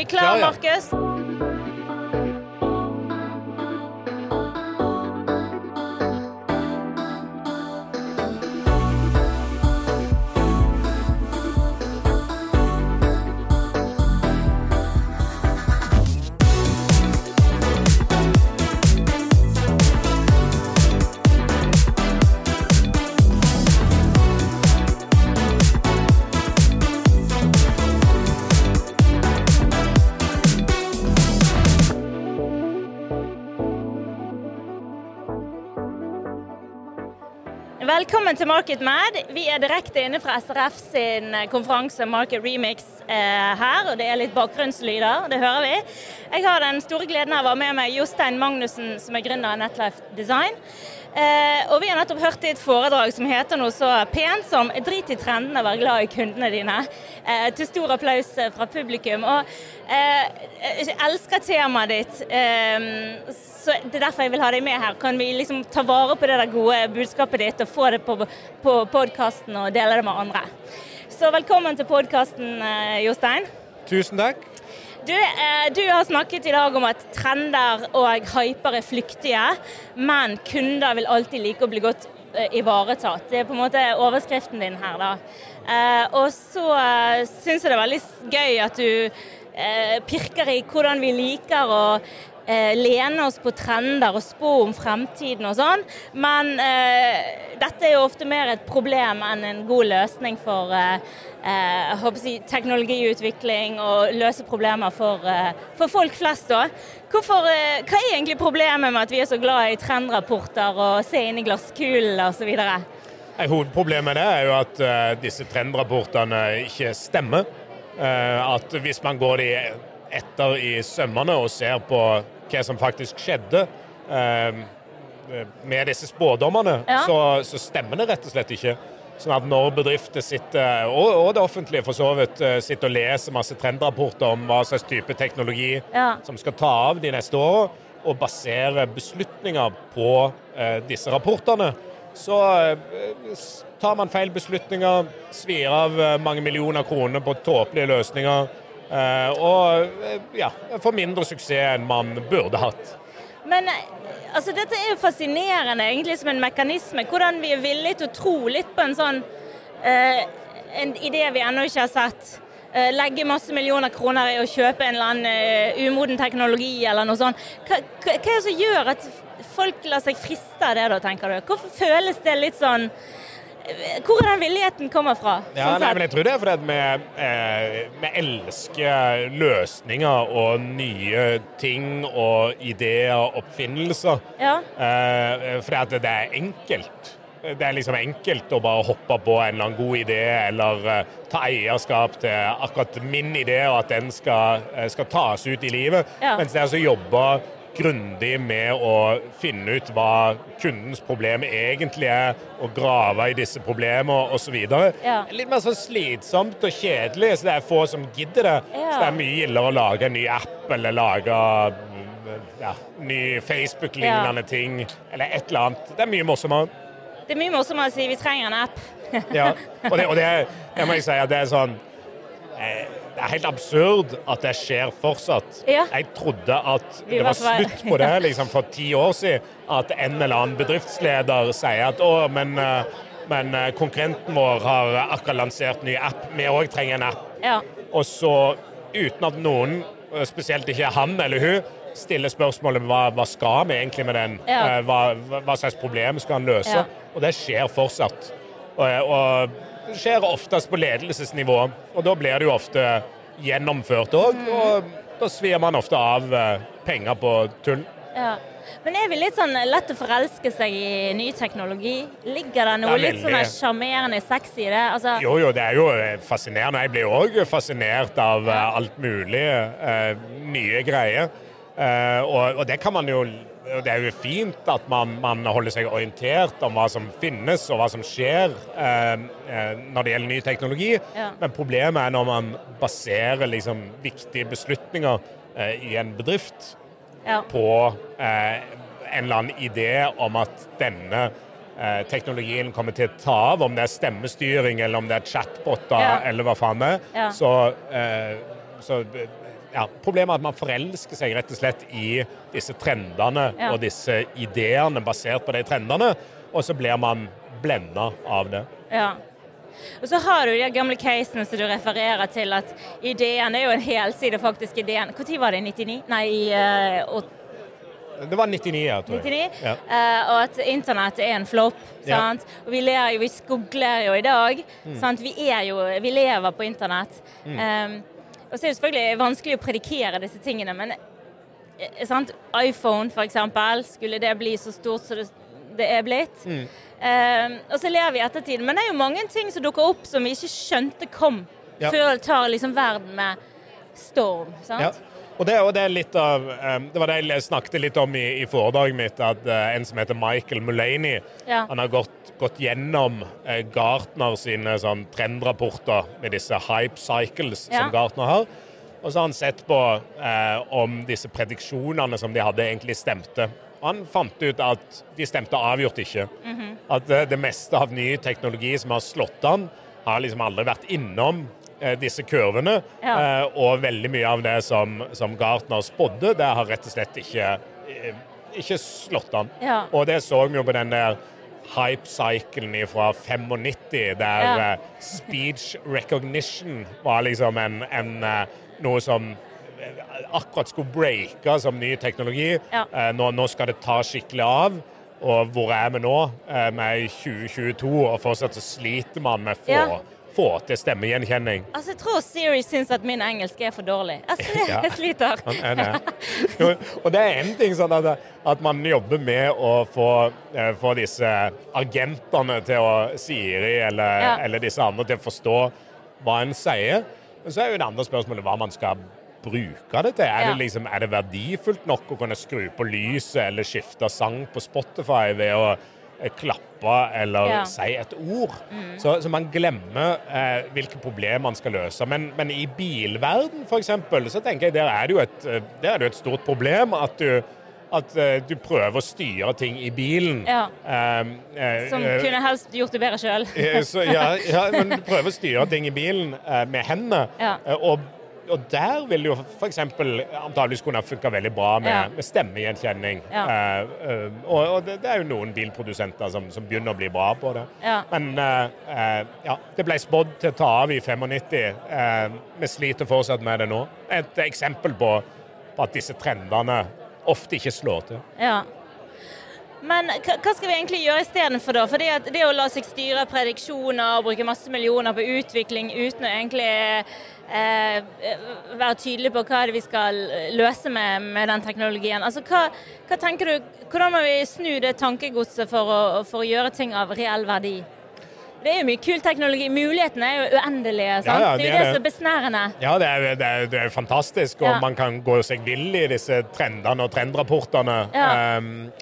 avec Claire Marcus. Velkommen til Market Mad. Vi er direkte inne fra SRF sin konferanse Market Remix eh, her, og det er litt bakgrunnslyder. Det hører vi. Jeg har den store gleden av å ha med meg Jostein Magnussen, som er gründer av Netlife Design. Eh, og vi har nettopp hørt i et foredrag som heter noe så pent som 'Drit i trendene, vær glad i kundene dine'. Eh, til stor applaus eh, fra publikum. Og jeg elsker temaet ditt. Så Det er derfor jeg vil ha deg med her. Kan vi liksom ta vare på det der gode budskapet ditt og få det på, på podkasten og dele det med andre? Så velkommen til podkasten, Jostein. Tusen takk. Du, eh, du har snakket i dag om at trender og hyper er flyktige, men kunder vil alltid like å bli godt eh, ivaretatt. Det er på en måte overskriften din her, da. Eh, og så syns jeg det er veldig gøy at du pirker i hvordan vi liker å eh, lene oss på trender og spå om fremtiden og sånn. Men eh, dette er jo ofte mer et problem enn en god løsning for eh, eh, si, teknologiutvikling og løse problemer for, eh, for folk flest. da. Hvorfor, eh, hva er egentlig problemet med at vi er så glad i trendrapporter og se inn i glasskulen osv.? Hovedproblemet er jo at uh, disse trendrapportene ikke stemmer. Uh, at hvis man går de etter i sømmene og ser på hva som faktisk skjedde eh, med disse spådommene, Ja. så, så stemmer det rett og slett ikke. Sånn at når bedrifter sitter, og, det offentlige for så vidt, eh, sitter og leser masse trendrapporter om hva slags type teknologi Ja. som skal ta av de neste åra, og basere beslutninger på eh, disse rapportene, så eh, tar man feil beslutninger, svir av eh, mange millioner kroner på tåpelige løsninger, og eh, ja, får mindre suksess enn man burde hatt. Men altså, dette er jo fascinerende, egentlig som en mekanisme. Hvordan vi er villige til å tro litt på en sånn eh, en idé vi ennå ikke har sett. Eh, legge masse millioner kroner i å kjøpe en eller annen eh, umoden teknologi eller noe sånt. Hva, hva, er det som gjør at folk lar seg friste av det, da, tenker du? Hvorfor føles det litt sånn Hvor er den villigheten kommer fra? Ja, sånn nei, men jeg tror det er fordi vi, eh, vi elsker løsninger og nye ting og ideer og oppfinnelser. Ja. Eh, fordi det er enkelt. Det er liksom enkelt å bare hoppe på en eller annen god idé, eller eh, ta eierskap til akkurat min idé, og at den skal, skal tas ut i livet. Ja. Mens det er altså jobbe grundig med å finne ut hva kundens problem egentlig er, og grave i disse problemene osv. Ja. Litt mer sånn slitsomt og kjedelig, så det er få som gidder det. Ja. Så det er mye gildere å lage en ny app eller lage ja, ny Facebook-lignende ting, eller et eller annet. Det er mye morsommere. Det er mye morsommere å si vi trenger en app. Ja. Og, det, og det, det må jeg si at det er sånn eh, Det er helt absurd at det skjer fortsatt. Ja. Jeg trodde at det var slutt på det liksom for ti år siden. At en eller annen bedriftsleder sier at å, men, eh, men eh, konkurrenten vår har akkurat lansert ny app, vi òg trenger en app. Ja. Og så, uten at noen, eh, spesielt ikke han eller hun, stiller spørsmålet hva, hva skal vi egentlig med den? Ja. Hva, hva slags problem skal han løse? Og det skjer fortsatt. Og, og skjer oftest på ledelsesnivå, og da blir det jo ofte gjennomført òg. Mm. Og da svir man ofte av eh, penger på tull. Ja. Men er vi litt sånn lett å forelske seg i ny teknologi? Ligger det noe litt sånn sjarmerende sexy i det? Altså, Jo, jo, det er jo eh, fascinerende. Jeg blir òg fascinert av eh, alt mulig eh, nye greier. Eh, og, det kan man jo Det er jo fint at man, man holder seg orientert om hva som finnes og hva som skjer eh, eh, når det gjelder ny teknologi. Ja. Men problemet er når man baserer liksom viktige beslutninger eh, i en bedrift ja. på eh, en eller annen idé om at denne eh, teknologien kommer til å ta av, om det er stemmestyring eller om det er chatboter Ja. eller hva faen det er, så, eh, så ja, Problemet er at man forelsker seg rett og slett i disse trendene Ja. og disse ideene basert på de trendene, og så blir man blenda av det. Ja. Og så har du de gamle casene som du refererer til, at ideen er jo en helside, faktisk. ideen. Når var det? 99? Nei, i uh, Det var 99, jeg tror 99? jeg. Ja. uh, og at internett er en flopp. Ja. Og vi ler jo, vi skogler jo i dag. Mm. sant? Vi jo, vi lever på internett. Um, og så er det selvfølgelig vanskelig å predikere disse tingene, men eh, sant? iPhone f.eks., skulle det bli så stort som det, det er blitt? Mm. Um, og så ler vi i ettertid. Men det er jo mange ting som dukker opp som vi ikke skjønte kom, Ja. før det tar liksom verden med storm. sant? Ja. Og det, og det er litt av um, Det var det jeg snakket litt om i, i foredraget mitt, at uh, en som heter Michael Mulaney, Ja. han har gått, gått gjennom uh, Gartner sine sånn trendrapporter med disse hype cycles Ja. som Gartner har. Og så har han sett på eh, om disse prediksjonene som de hadde, egentlig stemte. Og han fant ut at de stemte avgjort ikke. Mhm. At eh, det meste av ny teknologi som har slått an, har liksom aldri vært innom eh, disse kurvene. Ja. Eh, og veldig mye av det som, som Gartner spådde, det har rett og slett ikke, eh, ikke slått an. Ja. Og det så vi jo på den der hype-cyclen fra 95, der Ja. eh, speech recognition var liksom en, en, eh, noe som eh, akkurat skulle breake som ny teknologi. Ja. Nå, nå skal det ta skikkelig av. Og hvor er vi nå? Vi er i 2022, og fortsatt så sliter man med få, Ja. Få til stemmegjenkjenning. Altså, Jeg tror Siri syns at min engelsk er for dårlig. Altså, Ja. jeg sliter. Er. Jo, og det er en ting sånn at, at man jobber med å få, eh, få disse agentene til å Siri eller, Ja. eller disse andre til å forstå hva en sier. Men så er jo det andre spørsmålet hva man skal bruke det til. Er, Ja. det liksom, er det verdifullt nok å kunne skru på lyset eller skifte sang på Spotify ved å klappe eller Ja. si et ord? Så, så man glemmer eh, hvilke problemer man skal løse. Men, men i bilverden f.eks. så tenker jeg der er det jo et, eh, det jo et stort problem at du at uh, du prøver å styre ting i bilen. Ja. Um, uh, Som kunne helst gjort det bedre sjøl. Ja, ja, men du prøver å styre ting i bilen uh, med hendene. Ja. Og, og der vil det jo f.eks. antakeligvis kunne funka veldig bra med, Ja. med stemmegjenkjenning. Ja. Uh, uh, og og det, det er jo noen bilprodusenter som, som begynner å bli bra på det. Ja. Men uh, ja, det ble spådd til å ta av i 95. Eh, vi sliter fortsatt med det nå. Et eksempel på, på at disse trendene ofte ikke slår til. Ja. Men hva skal vi egentlig gjøre istedenfor, da? For at det å la seg styre av prediksjoner og bruke masse millioner på utvikling uten å egentlig eh, være tydelig på hva det vi skal løse med, med den teknologien. Altså, hva, hva tenker du, Hvordan må vi snu det tankegodset for å, for å gjøre ting av reell verdi? Det er jo mye kul teknologi. Mulighetene er jo uendelige. sant? Ja, ja, det det er jo det. som er besnærende. Ja, det er, det er, det er fantastisk, og Ja. man kan gå seg vill i disse trendene og trendrapportene. Um,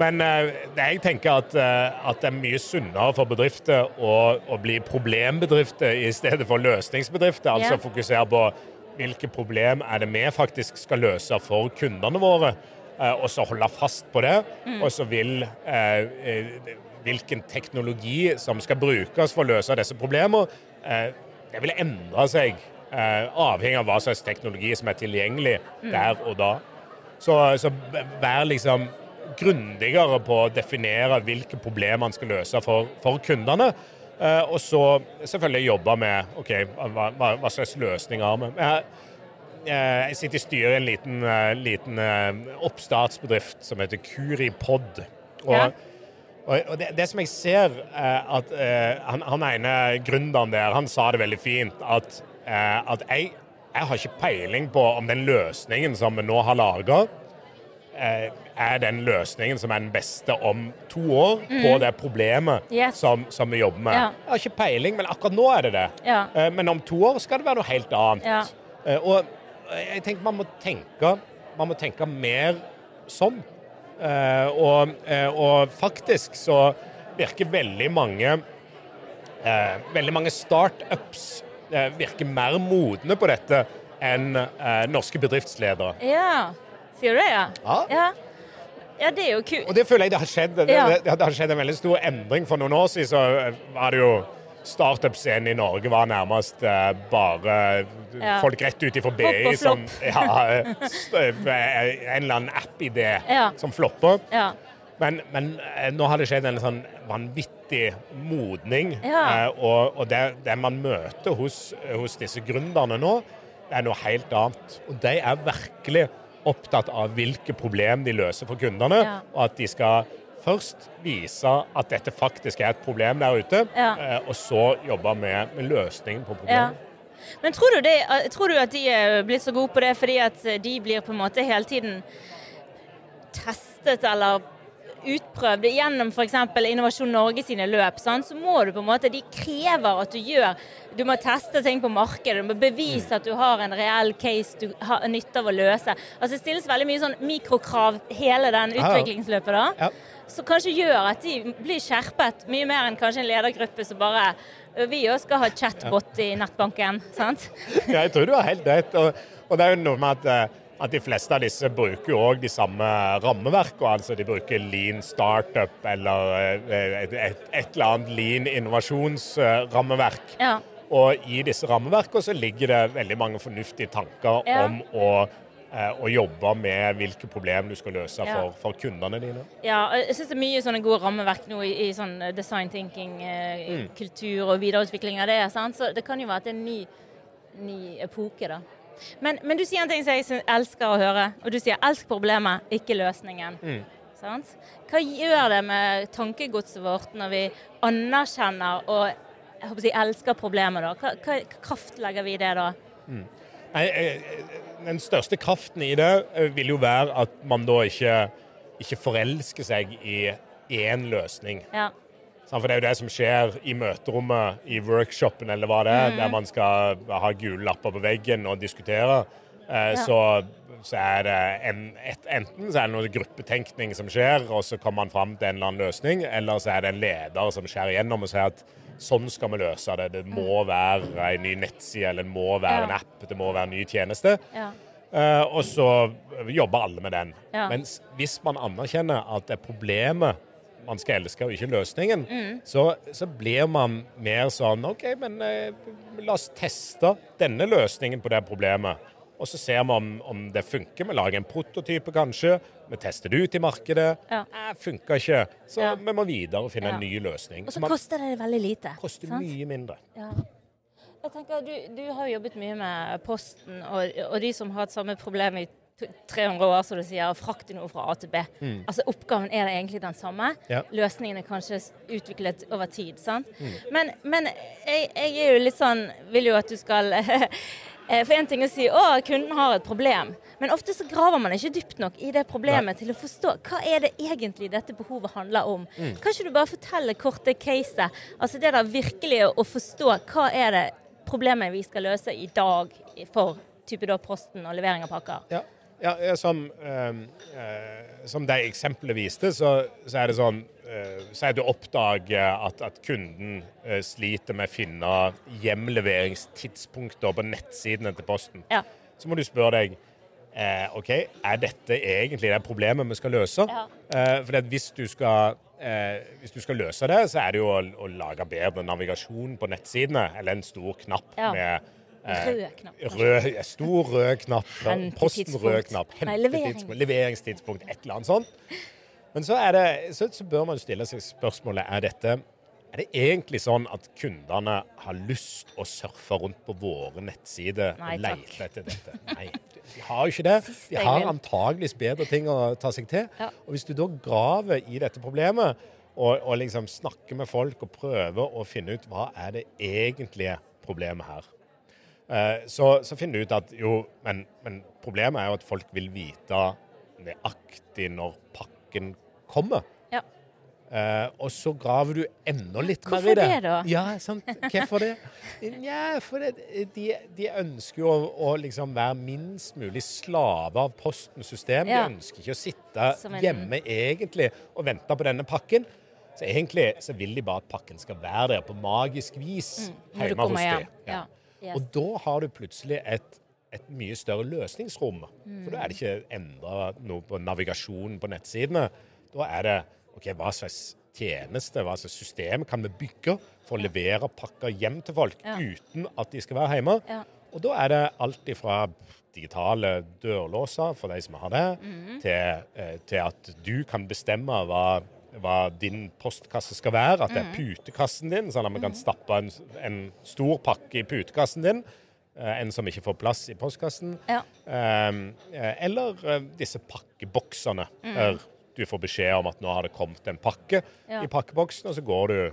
men eh, jeg tenker at, eh, at det er mye sunnere for bedrifter å, å bli problembedrifter i stedet for løsningsbedrifter. Altså yeah. fokusere på hvilke problem er det vi faktisk skal løse for kundene våre, eh, og så holde fast på det. Mm. Og så vil hvilken teknologi som skal brukes for å løse disse problemene, eh, det vil endre seg eh, avhengig av hva slags teknologi som er tilgjengelig der og da. Så, så vær liksom grundigere på å definere hvilke problemer man skal løse for, for kundene. Eh, og så selvfølgelig jobbe med OK, hva, hva, slags løsninger har vi. Jeg, eh, jeg sitter i styret i en liten, eh, liten eh, oppstartsbedrift som heter Curipod. Og, Ja. og, det, det som jeg ser, at han, han ene gründeren der, han sa det veldig fint, at, eh, at jeg, jeg har ikke peiling på om den løsningen som vi nå har laga, er den løsningen som er den beste om to år på det problemet Mm. Yes. som, som vi jobber med. Ja. Jeg har ikke peiling, men akkurat nå er det det. Ja. Eh, Men om to år skal det være noe helt annet. Ja. Eh, Og jeg tenker man må tenke, man må tenke mer sånn. Eh, Og, eh, og faktisk så virker veldig mange eh, Veldig mange startups eh, virker mer modne på dette enn eh, norske bedriftsledere. Ja. Sier du det, ja? Ja. ja? Ja, det er jo kult. Og det føler jeg det har skjedd. Det, Ja. det, har skjedd en veldig stor endring. For noen år siden så var det jo startup-scenen i Norge var nærmest uh, bare Ja. folk rett ut ifra BI som ja, eh, En eller annen app-idé Ja. som flopper. Ja. Men, men eh, nå har det skjedd en sånn vanvittig modning. Eh, Og, og det, det man møter hos, hos disse gründerne nå, det er noe helt annet. Og de er virkelig opptatt av hvilke problem de løser for kundene. Ja. Og at de skal først vise at dette faktisk er et problem der ute, Ja. eh, og så jobbe med, med løsningen på Ja. problemet. Men tror du, det, eh, tror du at de er blitt så gode på det fordi at eh, de blir på en måte hele tiden testet eller utprøvd gjennom f.eks. Innovasjon Norge sine løp, sant? så må du på en måte De krever at du gjør Du må teste ting på markedet, du må bevise at du har en reell case du har nytte av å løse. Altså Det stilles veldig mye sånn mikrokrav hele den utviklingsløpet. da. Ja. Som kanskje gjør at de blir skjerpet mye mer enn kanskje en ledergruppe som bare Vi òg skal ha chatbot i nettbanken, sant? Ja, jeg tror du har helt rett. Og, og det er jo noe med at, eh, at de fleste av disse bruker jo òg de samme rammeverkene. Altså de bruker lean startup eller eh, et, et, et eller annet lean innovasjonsrammeverk. Ja. Og i disse rammeverkene så ligger det veldig mange fornuftige tanker Ja. om å, eh, å jobbe med hvilke problemer du skal løse Ja. for, for kundene dine. Ja, jeg syns det er mye sånne gode rammeverk nå i, i sånn design thinking, eh, Mm. kultur og videreutvikling av det. Sant? Så det kan jo være at det er en ny, ny epoke, da. Men, men du sier en ting som jeg elsker å høre, og du sier 'elsk problemet, ikke løsningen'. Mm. Sant? Hva gjør det med tankegodset vårt når vi anerkjenner og jeg håper å si, elsker problemet? da? Hva, hva, kraft legger vi i det da? Nei, eh, Den største kraften i det eh, vil jo være at man da ikke, ikke forelsker seg i én løsning. Ja. For det er jo det som skjer i møterommet, i workshopen eller hva det er, Mm. der man skal ha gule lapper på veggen og diskutere. Eh, så, så er det en, et, enten så er det noe gruppetenkning som skjer, og så kommer man fram til en eller annen løsning, eller så er det en leder som skjærer igjennom og sier at sånn skal vi løse det. Det må være en ny nettside, eller det må være Ja. en app, det må være en ny tjeneste. ja. Eh, og så jobber alle med den. Ja. Mens hvis man anerkjenner at det er problemet man skal elske, og ikke løsningen, Mm. så, så blir man mer sånn OK, men eh, la oss teste denne løsningen på det problemet. Og så ser vi om, om det funker. Vi lager en prototype, kanskje. Vi tester det ut i markedet. Ja. Eh, funker ikke. Så Ja. vi må videre og finne Ja. en ny løsning. Og så man- koster det veldig lite. koster sant? mye mindre. Ja. Jeg tenker, du, du har jo jobbet mye med Posten, og, og de som har hatt samme problem i 300 år, som du sier, og frakte noe fra A til B. Altså Oppgaven er egentlig den samme. Mm. Ja. Løsningen er kanskje utviklet over tid. sant? Mm. Men, men jeg, jeg er jo litt sånn Vil jo at du skal eh, For én ting å si å, kunden har et problem, men ofte så graver man ikke dypt nok i det problemet til å forstå hva er det egentlig dette behovet handler om. Mm. Kan ikke du bare fortelle kort det caset? Altså det der virkelig å forstå hva er det problemet vi skal løse i dag for type da Posten og levering av pakker. Ja, ja som, eh, eh, som det eksempelet viste, så, så er det sånn eh, Si at du oppdager at, at kunden eh, sliter med å finne hjemleveringstidspunkter på nettsidene til Posten. Ja. Så må du spørre deg eh, OK, er dette egentlig det problemet vi skal løse? Ja. Eh, for hvis, du skal, eh, hvis du skal løse det, så er det jo å, å lage bedre navigasjon på nettsidene, eller en stor knapp Ja. med Rød knapp. Rød, stor rød knapp. Posten rød knapp. Nei, Hentetidspunkt, leveringstidspunkt, et eller annet sånt. Men så, det, så, så bør man stille seg spørsmålet er dette er det egentlig sånn at kundene har lyst å surfe rundt på våre nettsider Nei, og lete etter dette? Nei, de har jo ikke det. De har antageligvis bedre ting å ta seg til. Ja. Og hvis du da graver i dette problemet, og, og liksom snakker med folk og prøver å finne ut hva er det egentlige problemet her, eh, så, så finner du ut at jo, men, men problemet er jo at folk vil vite nøyaktig når pakken kommer. Ja. Eh, og så graver du enda litt mer i det. Hvorfor det da? Ja, sant. Hvorfor det? Ja, for det, de, de ønsker jo å, å liksom være minst mulig slave av Postens system. Ja. De ønsker ikke å sitte en- hjemme egentlig og vente på denne pakken. Så egentlig så vil de bare at pakken skal være der på magisk vis Mm, hjemme hos dem. dem. Ja. Yes. Og da har du plutselig et, et mye større løsningsrom. Mm. For da er det ikke endra noe på navigasjonen på nettsidene. Da er det OK, hva slags tjeneste, hva slags system kan vi bygge for å levere pakker hjem til folk Ja. uten at de skal være hjemme. Ja. Og da er det alt ifra digitale dørlåser for de som har det, mm. til, eh, til at du kan bestemme hva, hva din postkasse skal være. At det Mhm. er putekassen din, sånn at vi kan stappe en, en stor pakke i putekassen din. eh, En som ikke får plass i postkassen. Ja. Um, eh, eller eh, disse pakkeboksene, Mm. du får beskjed om at nå har det kommet en pakke. Ja. i pakkeboksen, og så går du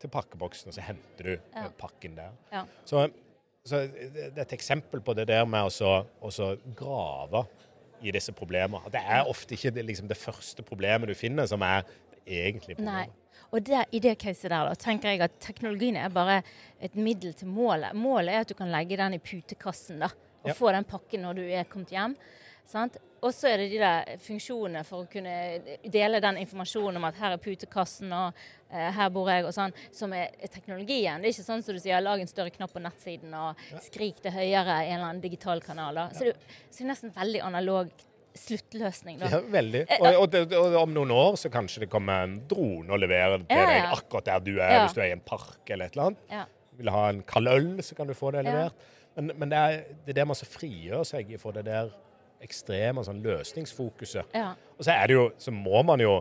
til pakkeboksen og så henter du Ja. pakken der. Ja. Så, så det er et eksempel på det der med å grave i disse problemene. Det er ofte ikke det, liksom, det første problemet du finner, som er det problemet. Nei. Og der, i det caset der da, tenker jeg at teknologien er bare et middel til målet. Målet er at du kan legge den i putekassen da, og Ja. få den pakken når du er kommet hjem. Sant? Og så er det de der funksjonene for å kunne dele den informasjonen om at her er putekassen og eh, her bor jeg og sånn, som er, er teknologien. Det er ikke sånn som du sier, lag en større knapp på nettsiden og skrik det høyere i en eller annen digital kanal. Da. Så, det, så det er nesten veldig analog sluttløsning. Da. Ja, veldig. Eh, Og, og, det- og om noen år så kanskje det kommer en drone og leverer det til Ja, deg akkurat der du er, Ja. hvis du er i en park eller et eller annet. Ja. Vil du ha en kald øl, så kan du få det Ja. levert. Men, men det, er, det er man så frigjør seg for det der ekstreme sånn løsningsfokuset. Ja. Og så er det jo, så må man jo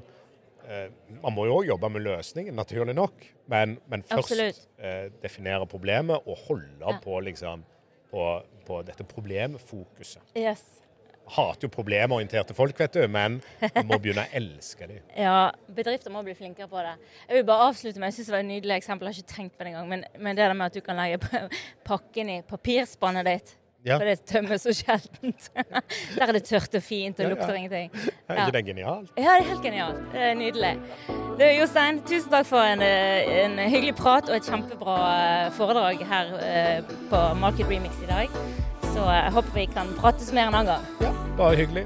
eh, Man må jo òg jobbe med løsningen, naturlig nok. Men, men først eh, definere problemet og holde Ja. på liksom på, på dette problemfokuset. Yes. Hater jo problemorienterte folk, vet du, men vi må begynne å elske dem. Ja, bedrifter må bli flinkere på det. Jeg vil bare avslutte med, jeg synes det var et nydelig eksempel, jeg har ikke tenkt på det engang, men, men det der med at du kan legge pakken i papirspannet ditt. Ja. For det tømmes så sjeldent. Der er det tørt og fint og Ja, ja. lukter ingenting. Er Ja. ikke det genialt? Ja, det er helt genialt. Det er nydelig. Du, Jostein, tusen takk for en, eh, en hyggelig prat og et kjempebra eh, foredrag her eh, på Market Remix i dag. Så eh, jeg håper vi kan prates mer en annen gang. Ja, bare hyggelig.